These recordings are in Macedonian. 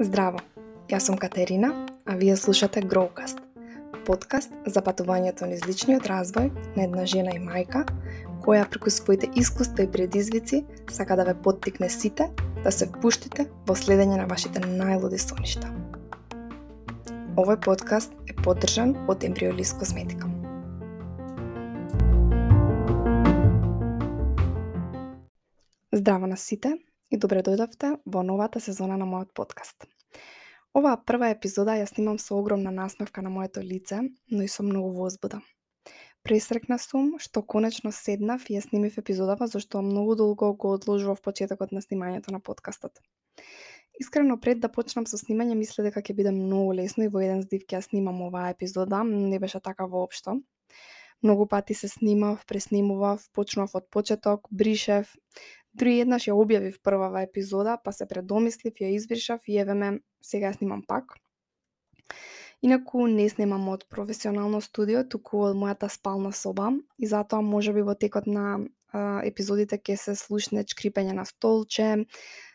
Здраво, јас сум Катерина, а вие слушате Growcast, подкаст за патувањето низ личниот развој на една жена и мајка, која преку своите искуства и предизвици сака да ве поттикне сите да се впуштите во следење на вашите најлуди соништа. Овој подкаст е поддржан од Embryolis Косметика. Здраво на сите и добре дојдовте во новата сезона на мојот подкаст. Оваа прва епизода ја снимам со огромна насмевка на моето лице, но и со многу возбуда. Пресрекна сум што конечно седнав и ја снимив епизодава зашто многу долго го одложував почетокот на снимањето на подкастот. Искрено пред да почнам со снимање мисле дека ќе биде многу лесно и во еден здив ќе ја снимам оваа епизода, не беше така воопшто. Многу пати се снимав, преснимував, почнував од почеток, бришев, Други еднаш ја објавив првава епизода, па се предомислив, ја избришав и еве ме, сега ја снимам пак. Инаку не снимам од професионално студио, туку од мојата спална соба и затоа можеби во текот на а, епизодите ќе се слушне чкрипење на столче,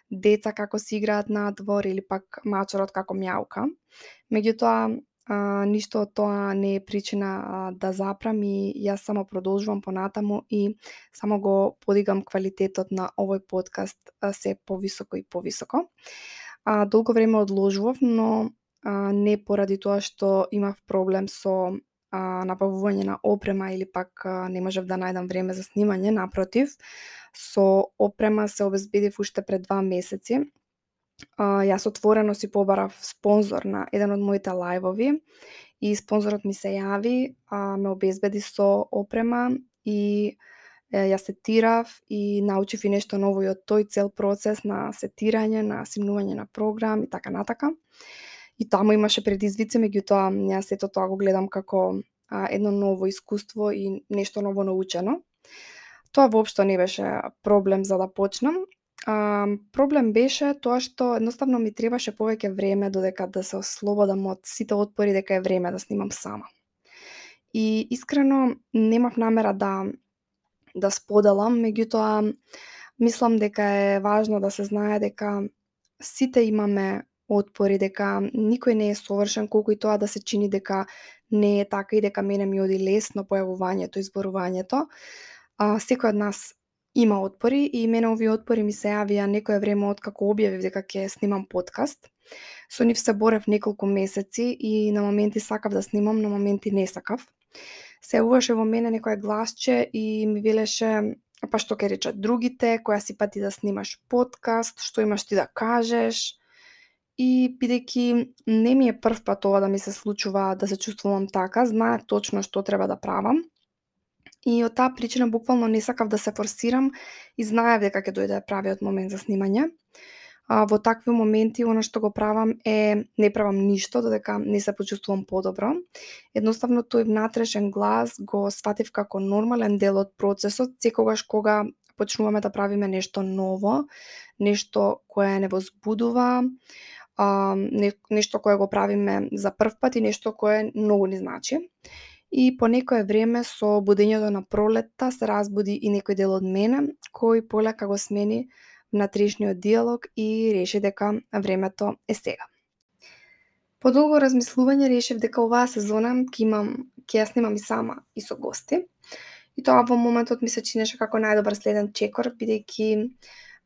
деца како си играат надвор или пак мачорот како мјаука. Меѓутоа, а, ништо од тоа не е причина а, да запрам и јас само продолжувам понатаму и само го подигам квалитетот на овој подкаст а, се повисоко и повисоко. А, долго време одложував, но а, не поради тоа што имав проблем со а, набавување на опрема или пак а, не можев да најдам време за снимање, напротив, со опрема се обезбедив уште пред два месеци а, јас отворено си побарав спонзор на еден од моите лајвови и спонзорот ми се јави, а, ме обезбеди со опрема и е, ја сетирав и научив и нешто ново и од тој цел процес на сетирање, на симнување на програм и така натака. И таму имаше предизвици, меѓутоа јас сето тоа го гледам како а, едно ново искуство и нешто ново научено. Тоа воопшто не беше проблем за да почнам, А, проблем беше тоа што едноставно ми требаше повеќе време додека да се ослободам од сите отпори дека е време да снимам сама. И искрено немав намера да да споделам, меѓутоа мислам дека е важно да се знае дека сите имаме отпори, дека никој не е совршен, колку и тоа да се чини дека не е така и дека мене ми оди лесно појавувањето и зборувањето. А, секој од нас има отпори и мене овие отпори ми се јавија некое време откако објавив дека ќе снимам подкаст. Со нив се борев неколку месеци и на моменти сакав да снимам, на моменти не сакав. Се уваше во мене некое гласче и ми велеше па што ќе речат другите, која си пати да снимаш подкаст, што имаш ти да кажеш. И бидејќи не ми е прв пат ова да ми се случува да се чувствувам така, знае точно што треба да правам И од таа причина буквално не сакав да се форсирам и знаев дека ќе дојде правиот момент за снимање. А, во такви моменти, она што го правам е не правам ништо, додека не се почувствувам подобро. Едноставно тој внатрешен глас го сватив како нормален дел од процесот, секогаш кога почнуваме да правиме нешто ново, нешто кое не возбудува, а, не, нешто кое го правиме за прв пат и нешто кое многу не значи и по некое време со будењето на пролетта се разбуди и некој дел од мене, кој полека го смени внатрешниот диалог и реши дека времето е сега. По долго размислување решив дека оваа сезона ќе имам ќе ја снимам и сама и со гости. И тоа во моментот ми се чинеше како најдобар следен чекор, бидејќи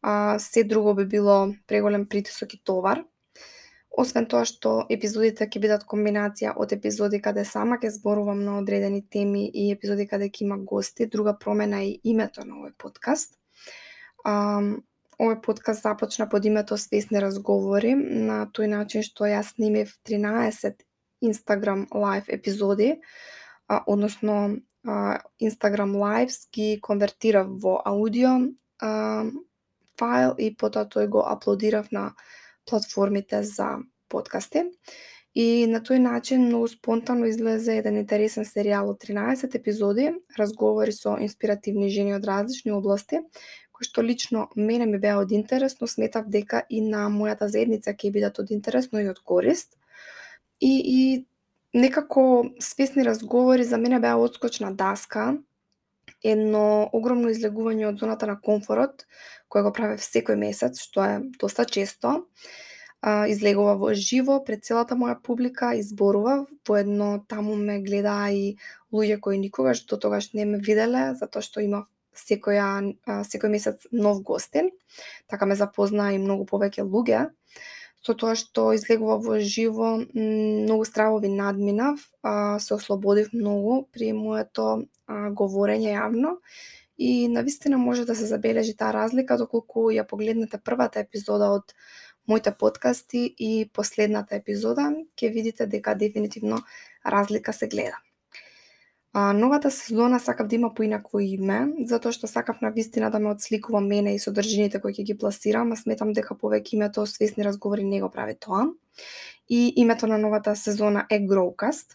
а, се друго би било преголем притисок и товар. Освен тоа што епизодите ќе бидат комбинација од епизоди каде сама ќе зборувам на одредени теми и епизоди каде ќе има гости, друга промена е името на овој подкаст. Um, овој подкаст започна под името Свесни разговори, на тој начин што јас снимив 13 Instagram live епизоди, а, односно а, Instagram lives ги конвертирав во аудио а, файл и потоа тој го аплодирав на платформите за подкасти. И на тој начин многу спонтано излезе еден интересен серијал од 13 епизоди, разговори со инспиративни жени од различни области, кои што лично мене ми беа од интерес, но сметав дека и на мојата заедница ќе бидат од интерес, но и од корист. И, и некако свесни разговори за мене беа одскочна даска едно огромно излегување од зоната на комфорот, кое го правев секој месец, што е доста често. излегува во живо пред целата моја публика, изборував, едно таму ме гледаа и луѓе кои никогаш до тогаш не ме виделе, затоа што имав секоја, секој месец нов гостин. Така ме запознаа и многу повеќе луѓе со тоа што излегува во живо, многу стравови надминав, а, се ослободив многу при моето а, говорење јавно и навистина може да се забележи таа разлика доколку ја погледнете првата епизода од моите подкасти и последната епизода, ќе видите дека дефинитивно разлика се гледа. А, новата сезона сакав да има поинакво име, затоа што сакав на вистина да ме отсликува мене и содржините кои ќе ги пласирам, а сметам дека повеќе името свесни разговори не го прави тоа. И името на новата сезона е Growcast.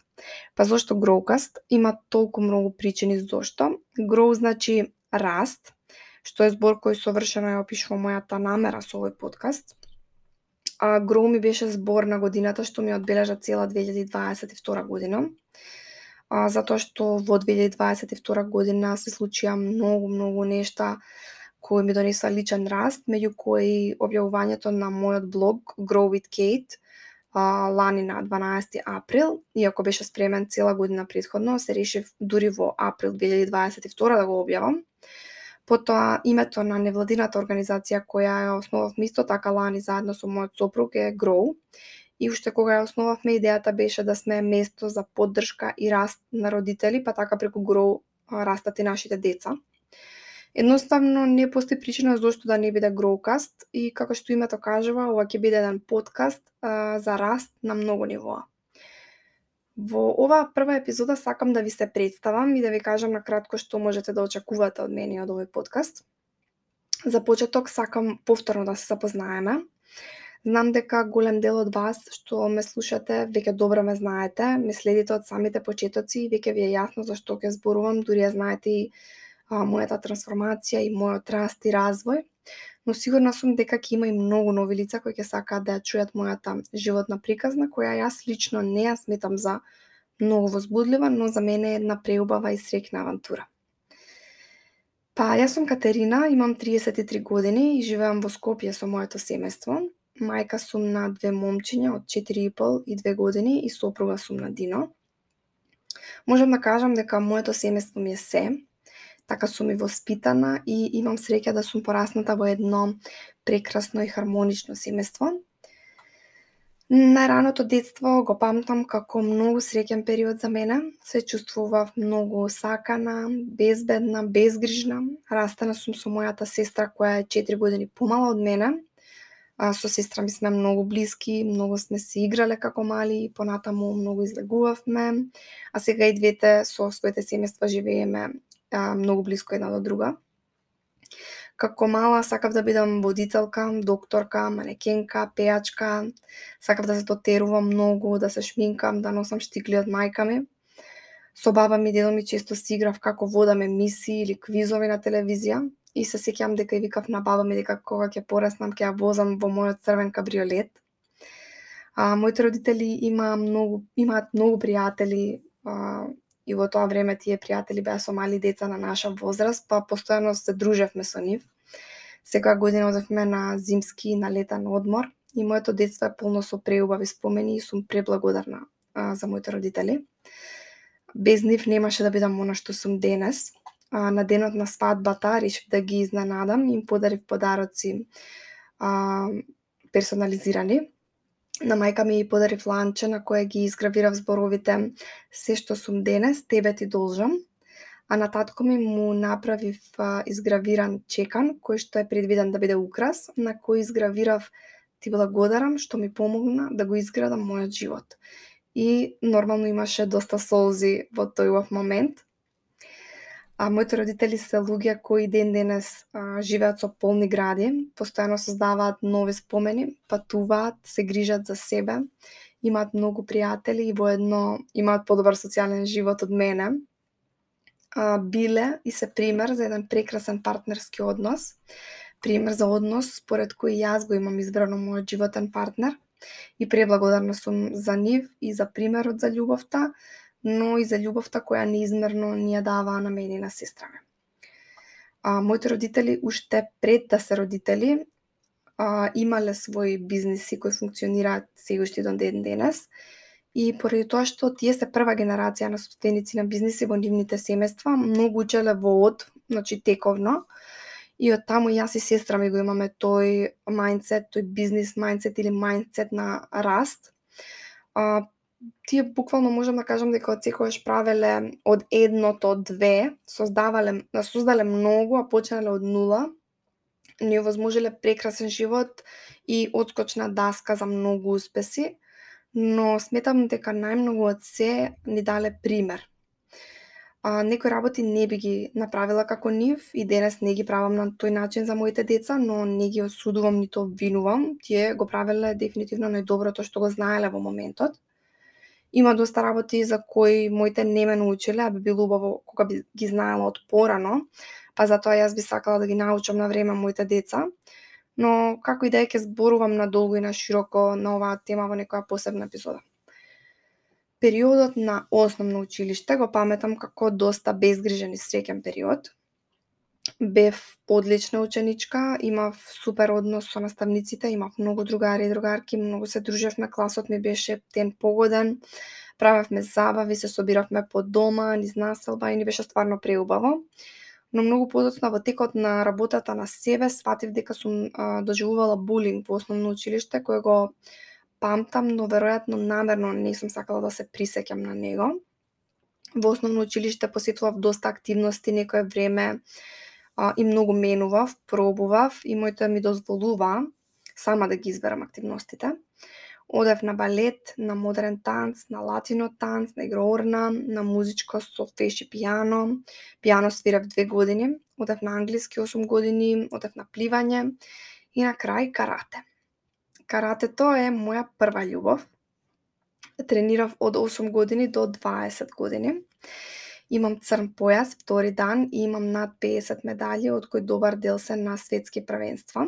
Па зошто Growcast? Има толку многу причини зошто. Grow значи раст, што е збор кој совршено ја опишува мојата намера со овој подкаст. А Grow ми беше збор на годината што ми одбележа цела 2022 година а, затоа што во 2022 година се случија многу, многу нешта кои ми донесоа личен раст, меѓу кои објавувањето на мојот блог Grow with Kate, а, лани на 12 април, иако беше спремен цела година предходно, се решив дури во април 2022 да го објавам. Потоа името на невладината организација која ја основав исто така лани заедно со мојот сопруг е Grow и уште кога ја основавме идејата беше да сме место за поддршка и раст на родители, па така преку Grow растат и нашите деца. Едноставно не постои причина зошто да не биде Growcast и како што името кажува, ова ќе биде еден подкаст а, за раст на многу нивоа. Во оваа прва епизода сакам да ви се представам и да ви кажам на кратко што можете да очекувате од мене и од овој подкаст. За почеток сакам повторно да се запознаеме. Знам дека голем дел од вас што ме слушате веќе добро ме знаете, ме следите од самите почетоци и веќе ви е јасно зашто ќе зборувам, дури ја знаете и а, мојата трансформација и мојот раст и развој. Но сигурна сум дека ќе има и многу нови лица кои ќе сакаат да ја чујат мојата животна приказна, која јас лично не ја сметам за многу возбудлива, но за мене е една преубава и срекна авантура. Па, јас сум Катерина, имам 33 години и живеам во Скопје со моето семејство. Мајка сум на две момчиња од 4,5 и 2 години и сопруга сум на Дино. Можам да кажам дека моето семејство ми е се, така сум и воспитана и имам среќа да сум порасната во едно прекрасно и хармонично семејство. Најраното детство го памтам како многу среќен период за мене. Се чувствував многу сакана, безбедна, безгрижна. Растана сум со мојата сестра која е 4 години помала од мене А, со сестра ми сме многу блиски, многу сме се играле како мали и понатаму многу излегувавме. А сега и двете со своите семејства живееме а, многу близко една до друга. Како мала сакав да бидам водителка, докторка, манекенка, пеачка. Сакав да се дотерувам многу, да се шминкам, да носам штикли од мајка ми. Со баба ми дедо ми често си играв како водаме мисии или квизови на телевизија и се сеќавам дека и викав на баба ми дека кога ќе пораснам ќе ја возам во мојот црвен кабриолет. А, моите родители има многу, имаат многу пријатели а, и во тоа време тие пријатели беа со мали деца на наша возраст, па постојано се дружевме со нив. Секоја година одевме на зимски и на летен одмор и моето детство е полно со преубави спомени и сум преблагодарна а, за моите родители. Без нив немаше да бидам она што сум денес а, на денот на свадбата решив да ги изненадам и им подарив подароци а, персонализирани. На мајка ми подарив ланче на кое ги изгравирав зборовите се што сум денес, тебе ти должам. А на татко ми му направив а, изгравиран чекан кој што е предвиден да биде украс, на кој изгравирав ти благодарам што ми помогна да го изградам мојот живот. И нормално имаше доста солзи во тој момент. А моите родители се луѓе кои ден денес а, живеат со полни гради, постојано создаваат нови спомени, патуваат, се грижат за себе, имаат многу пријатели и воедно имаат подобар социјален живот од мене. А, биле и се пример за еден прекрасен партнерски однос, пример за однос според кој јас го имам избрано мојот животен партнер и преблагодарна сум за нив и за примерот за љубовта, но и за љубовта која неизмерно ни ја даваа на мене и на сестра ми. А, моите родители уште пред да се родители а, имале своји бизниси кои функционираат се уште до ден денес. И поради тоа што тие се прва генерација на собственици на бизниси во нивните семејства, многу учеле во од, значи тековно, и од таму јас и сестра ми го имаме тој мајндсет, тој бизнис мајндсет или мајндсет на раст. А, тие буквално можам да кажам дека од секогаш правеле од едното две, создавале, создале многу, а почнале од нула, ни овозможиле прекрасен живот и одскочна даска за многу успеси, но сметам дека најмногу од се ни дале пример. А, некои работи не би ги направила како нив и денес не ги правам на тој начин за моите деца, но не ги осудувам нито обвинувам. Тие го правеле дефинитивно најдоброто што го знаеле во моментот. Има доста работи за кои моите не ме научиле, а би било убаво кога би ги знаела од порано, па затоа јас би сакала да ги научам на време моите деца. Но како и да е ќе зборувам надолго и на широко на оваа тема во некоја посебна епизода. Периодот на основно училиште го паметам како доста безгрижен и среќен период. Бев одлична ученичка, имав супер однос со наставниците, имав многу другари и другарки, многу се дружевме, класот ми беше ден погоден, правевме забави, се собиравме по дома, низ населба и ни беше стварно преубаво но многу подоцна во текот на работата на себе сватив дека сум а, доживувала булинг во основно училиште кој го памтам, но веројатно намерно не сум сакала да се присеќам на него. Во основно училиште посетував доста активности некое време а, и многу менував, пробував и мојата ми дозволува сама да ги изберам активностите. Одев на балет, на модерен танц, на латино танц, на игроорна, на музичко со феши пијано. Пијано свирев две години. Одев на англиски 8 години, одев на пливање и на крај карате. Каратето е моја прва љубов. Тренирав од 8 години до 20 години. Имам црн појас втори дан и имам над 50 медали, од кои добар дел се на светски првенства.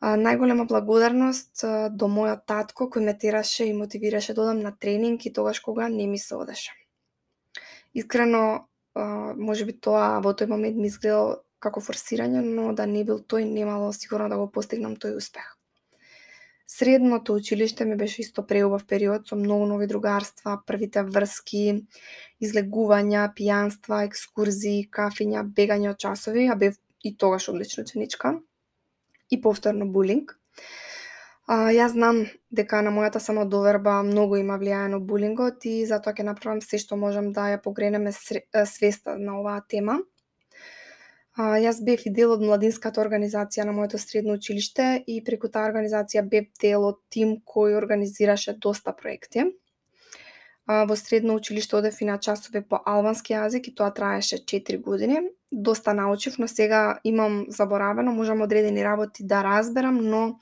А, најголема благодарност до мојот татко кој ме тераше и мотивираше да одам на тренинг и тогаш кога не ми се одеше. Искрено, може би тоа во тој момент ми изгледало како форсирање, но да не бил тој, немало сигурно да го постигнам тој успех. Средното училиште ми беше исто преубав период со многу нови другарства, првите врски, излегувања, пијанства, екскурзии, кафиња, бегање од часови, а бев и тогаш одлична ученичка и повторно булинг. А, јас знам дека на мојата самодоверба многу има влијаено булингот и затоа ќе направам се што можам да ја погренеме свеста на оваа тема. А, јас бев и дел од младинската организација на моето средно училиште и преку таа организација бев дел од тим кој организираше доста проекти. А, во средно училиште одев и на часове по албански јазик и тоа траеше 4 години доста научив, но сега имам заборавено, можам одредени работи да разберам, но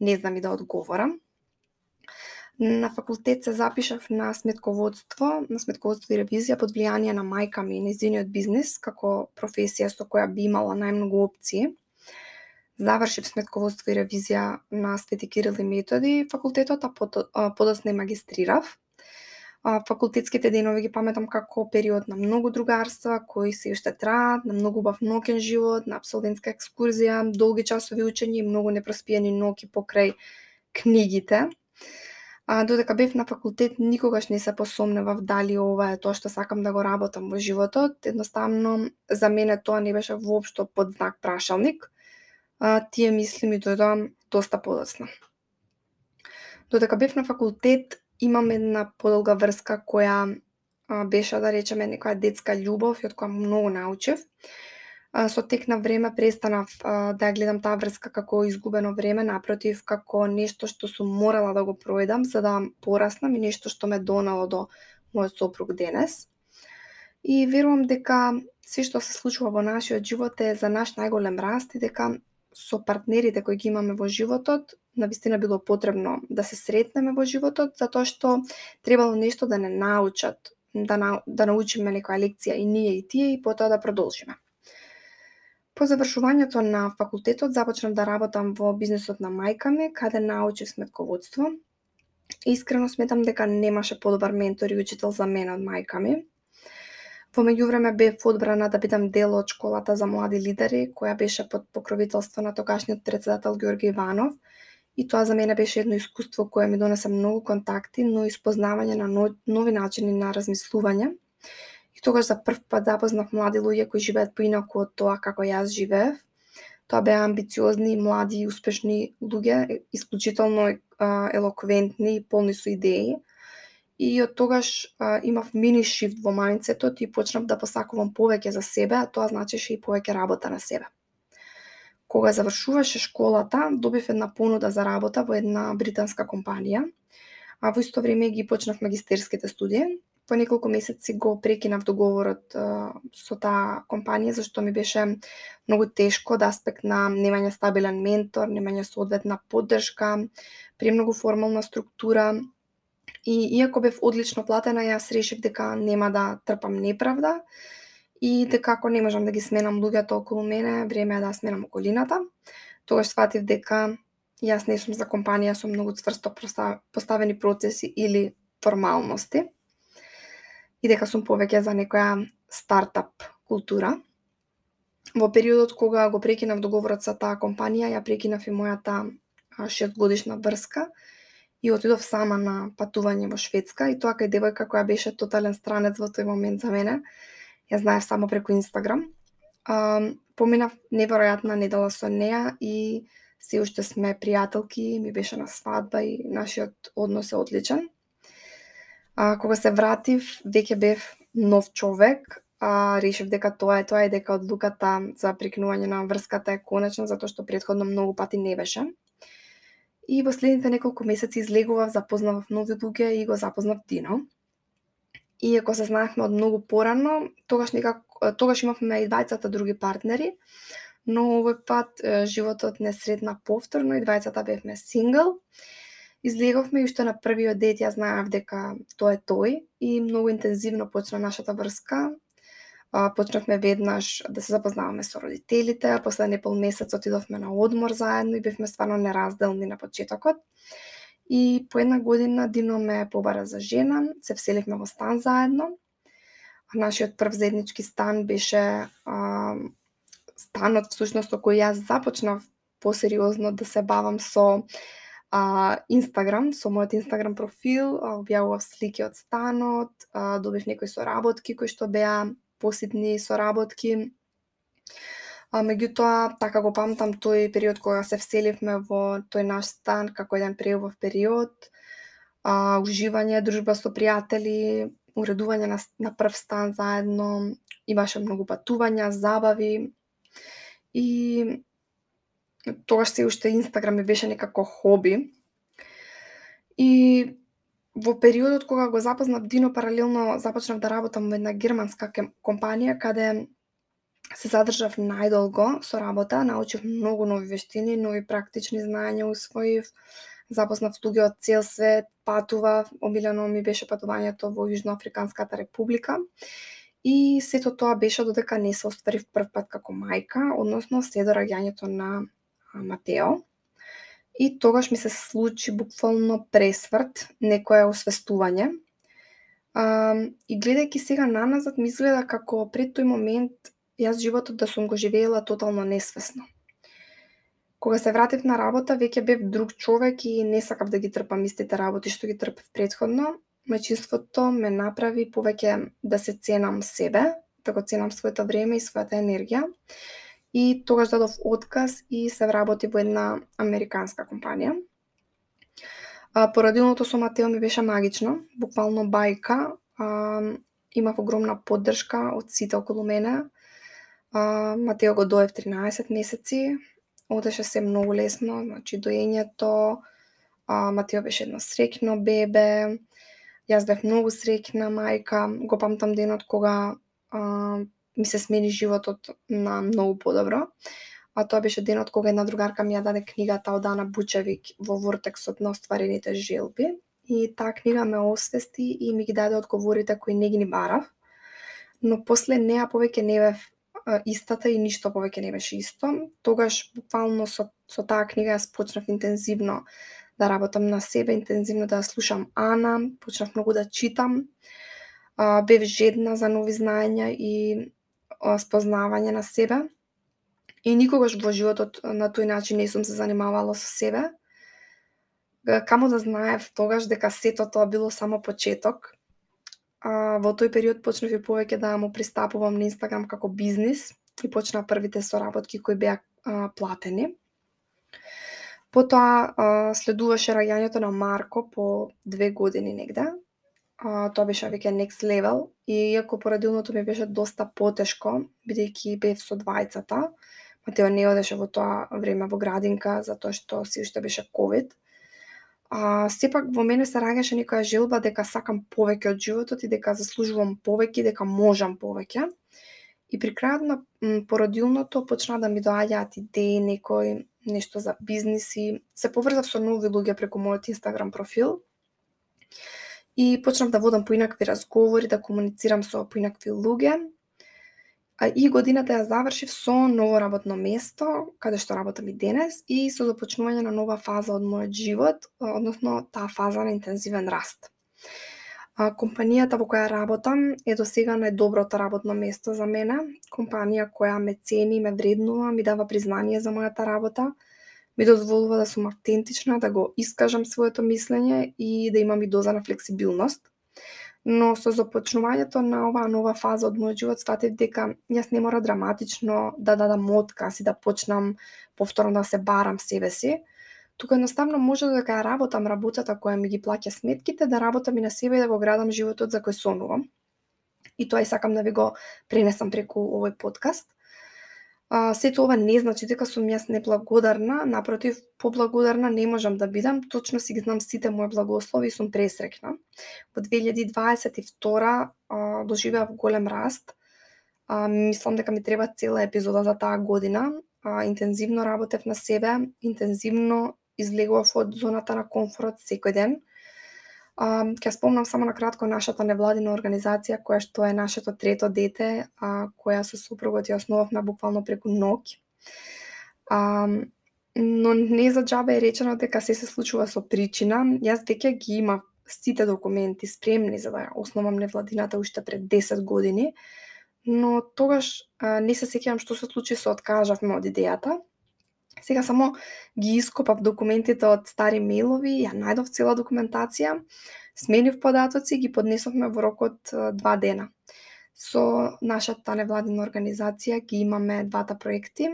не знам и да одговорам. На факултет се запишав на сметководство, на сметководство и ревизија под влијание на мајка ми и незиниот бизнис, како професија со која би имала најмногу опции. Завршив сметководство и ревизија на Свети Кирил и Методи факултетот, а подосна и магистрирав. Факултетските денови ги паметам како период на многу другарства кои се уште траат, на многу убав нокен живот, на абсолвентска екскурзија, долги часови учење и многу непроспиени ноќи покрај книгите. А, додека бев на факултет, никогаш не се посомневав дали ова е тоа што сакам да го работам во животот. Едноставно, за мене тоа не беше воопшто под знак прашалник. А, тие мисли ми дојдоа доста подоцна. Додека бев на факултет, имам една подолга врска која а, беше, да речеме, некоја детска љубов и од која многу научив. Со тек на време престанав а, да ја гледам таа врска како изгубено време, напротив, како нешто што сум морала да го проедам за да пораснам и нешто што ме донало до мојот сопруг денес. И верувам дека се што се случува во нашиот живот е за наш најголем раст и дека со партнерите кои ги имаме во животот, на вистина било потребно да се сретнеме во животот, затоа што требало нешто да не научат, да, на, да научиме некоја лекција и ние и тие и потоа да продолжиме. По завршувањето на факултетот започнав да работам во бизнисот на мајка ми, каде научив сметководство. Искрено сметам дека немаше подобар ментор и учител за мене од мајка ми. Во меѓувреме бев одбрана да бидам дел од школата за млади лидери, која беше под покровителство на тогашниот председател Георги Иванов. И тоа за мене беше едно искуство кое ми донесе многу контакти, но и спознавање на нови начини на размислување. Тогаш за прв пат запознав млади луѓе кои живеат поинаку од тоа како јас живеев. Тоа беа амбициозни, млади и успешни луѓе, исклучително елоквентни и полни со идеи и од тогаш а, имав мини шифт во мајнцетот и почнав да посакувам повеќе за себе, а тоа значеше и повеќе работа на себе. Кога завршуваше школата, добив една понуда за работа во една британска компанија, а во исто време ги почнав магистерските студии. По неколку месеци го прекинав договорот со таа компанија, зашто ми беше многу тешко од аспект на немање стабилен ментор, немање соодветна поддршка, премногу формална структура, И иако бев одлично платена, јас решив дека нема да трпам неправда и дека ако не можам да ги сменам луѓето околу мене, време е да сменам околината. Тогаш сватив дека јас не сум за компанија со многу цврсто поставени процеси или формалности и дека сум повеќе за некоја стартап култура. Во периодот кога го прекинав договорот со таа компанија, ја прекинав и мојата 6 годишна врска и отидов сама на патување во Шведска и тоа кај девојка која беше тотален странец во тој момент за мене. Ја знаев само преку Инстаграм. А, поминав неверојатна недела со неа и се уште сме пријателки, ми беше на свадба и нашиот однос е одличен. А, кога се вратив, веќе бев нов човек, а, решив дека тоа е тоа и дека одлуката за прекинување на врската е конечна, затоа што предходно многу пати не беше. И во следните неколку месеци излегував, запознавав нови луѓе и го запознав Дино. И ако се знаевме од многу порано, тогаш некак тогаш имавме и двајцата други партнери, но овој пат животот не средна повторно и двајцата бевме сингл. Излеговме и уште на првиот дет ја знаев дека тоа е тој и многу интензивно почна нашата врска почнавме веднаш да се запознаваме со родителите, а после непол месец отидовме на одмор заедно и бевме стварно неразделни на почетокот. И по една година Дино ме побара за жена, се вселивме во стан заедно. А нашиот прв заеднички стан беше а, станот всушност со кој јас започнав посериозно да се бавам со а, Инстаграм, со мојот Инстаграм профил, а, објавував слики од станот, а, добив некои соработки кои што беа поситни соработки. А, меѓутоа, така го памтам тој период кога се вселивме во тој наш стан како еден преубав период, а, уживање, дружба со пријатели, уредување на, на прв стан заедно, имаше многу патувања, забави и тогаш се уште Инстаграм ми беше некако хоби. И Во периодот кога го запознав Дино, паралелно започнав да работам во една германска компанија, каде се задржав најдолго со работа, научив многу нови вештини, нови практични знаења усвоив, запознав луѓе од цел свет, патував, омилено ми беше патувањето во Јужноафриканската република. И сето тоа беше додека не се остварив прв пат како мајка, односно след раѓањето на Матео. И тогаш ми се случи буквално пресврт, некое освестување. А, и гледајќи сега наназад, ми изгледа како пред тој момент јас животот да сум го живеела тотално несвесно. Кога се вратив на работа, веќе бев друг човек и не сакав да ги трпам истите работи што ги трпев предходно. Мајчинството ме направи повеќе да се ценам себе, да го ценам своето време и својата енергија и тогаш дадов отказ и се вработи во една американска компанија. А, породилното со Матео ми беше магично, буквално бајка. А, имав огромна поддршка од сите околу мене. А, Матео го доев 13 месеци, одеше се многу лесно, значи доењето, а, Матео беше едно срекно бебе, јас бев многу срекна мајка, го памтам денот кога а, ми се смени животот на многу подобро. А тоа беше денот кога една другарка ми ја даде книгата од Ана Бучевик во вортексот на остварените желби. И таа книга ме освести и ми ги даде одговорите кои не ги ни барав. Но после неа повеќе не бев истата и ништо повеќе не беше исто. Тогаш буквално со, со таа книга јас почнав интензивно да работам на себе, интензивно да слушам Ана, почнав многу да читам бев жедна за нови знаења и спознавање на себе. И никогаш во животот на тој начин не сум се занимавала со себе. Камо да знаев тогаш дека сето тоа било само почеток. А, во тој период почнав и повеќе да му пристапувам на Инстаграм како бизнис и почна првите соработки кои беа платени. Потоа а, следуваше раѓањето на Марко по две години негде. А, тоа беше веќе next level и иако порадилното ми беше доста потешко, бидејќи бев со двајцата, Матео не одеше во тоа време во градинка затоа што си уште беше ковид. А, сепак во мене се раѓаше некоја желба дека сакам повеќе од животот и дека заслужувам повеќе и дека можам повеќе. И при крајот на породилното почна да ми доаѓаат идеи, некој нешто за бизниси. Се поврзав со нови луѓе преку мојот Инстаграм профил. И почнав да водам поинакви разговори, да комуницирам со поинакви луѓе. А и годината ја завршив со ново работно место, каде што работам и денес, и со започнување на нова фаза од мојот живот, односно таа фаза на интензивен раст. А, компанијата во која работам е до сега најдоброто работно место за мене. Компанија која ме цени, ме вреднува, ми дава признание за мојата работа, ми дозволува да сум автентична, да го искажам своето мислење и да имам и доза на флексибилност. Но со започнувањето на оваа нова фаза од мојот живот сватив дека јас не мора драматично да дадам отказ и да почнам повторно да се барам себе си, Тука едноставно може дека ја работам работата која ми ги плаќа сметките, да работам и на себе и да го градам животот за кој сонувам. И тоа и сакам да ви го пренесам преку овој подкаст. А, сето ова не значи дека сум јас неблагодарна, напротив, поблагодарна не можам да бидам, точно си ги знам сите мои благослови и сум пресрекна. Во 2022 а, доживеав голем раст. А, мислам дека ми треба цела епизода за таа година. А, интензивно работев на себе, интензивно излегував од зоната на комфорт секој ден. А, ке спомнам само на кратко нашата невладина организација, која што е нашето трето дете, а, која со супругот ја основавме буквално преку ноќ. А, но не за джабе е речено дека се се случува со причина. Јас веќе ги имав сите документи спремни за да основам невладината уште пред 10 години, но тогаш а, не се сеќавам што се случи со откажавме од идејата Сега само ги ископав документите од стари мејлови, ја најдов цела документација, сменив податоци и ги поднесовме во рок од два дена. Со нашата невладина организација ги имаме двата проекти.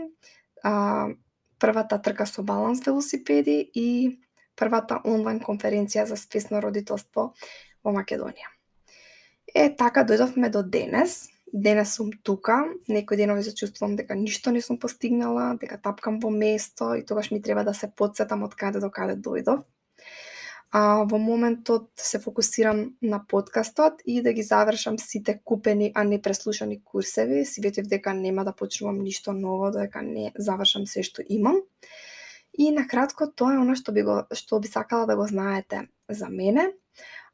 А, првата трка со баланс велосипеди и првата онлайн конференција за свесно родителство во Македонија. Е, така дојдовме до денес денес сум тука, некои денови се чувствувам дека ништо не сум постигнала, дека тапкам во место и тогаш ми треба да се подсетам од каде до каде дојдов. А, во моментот се фокусирам на подкастот и да ги завршам сите купени, а не преслушани курсеви. Си ветив дека нема да почнувам ништо ново, дека не завршам се што имам. И на кратко тоа е она што би го што би сакала да го знаете за мене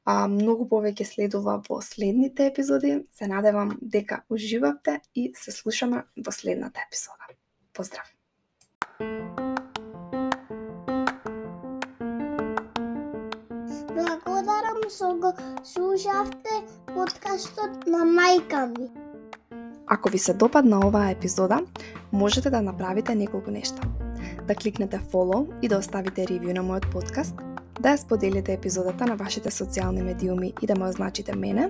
а, многу повеќе следува во следните епизоди. Се надевам дека уживавте и се слушаме во следната епизода. Поздрав! Благодарам што го слушавте подкастот на мајка ми. Ако ви се допадна оваа епизода, можете да направите неколку нешта. Да кликнете follow и да оставите ревју на мојот подкаст – да ја споделите епизодата на вашите социјални медиуми и да ме означите мене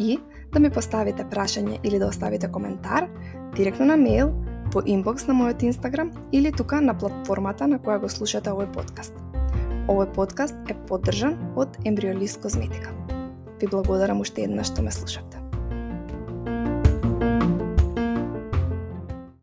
и да ми поставите прашање или да оставите коментар директно на мејл, по инбокс на мојот Инстаграм или тука на платформата на која го слушате овој подкаст. Овој подкаст е поддржан од Embryolist Козметика. Ви благодарам уште еднаш што ме слушавте.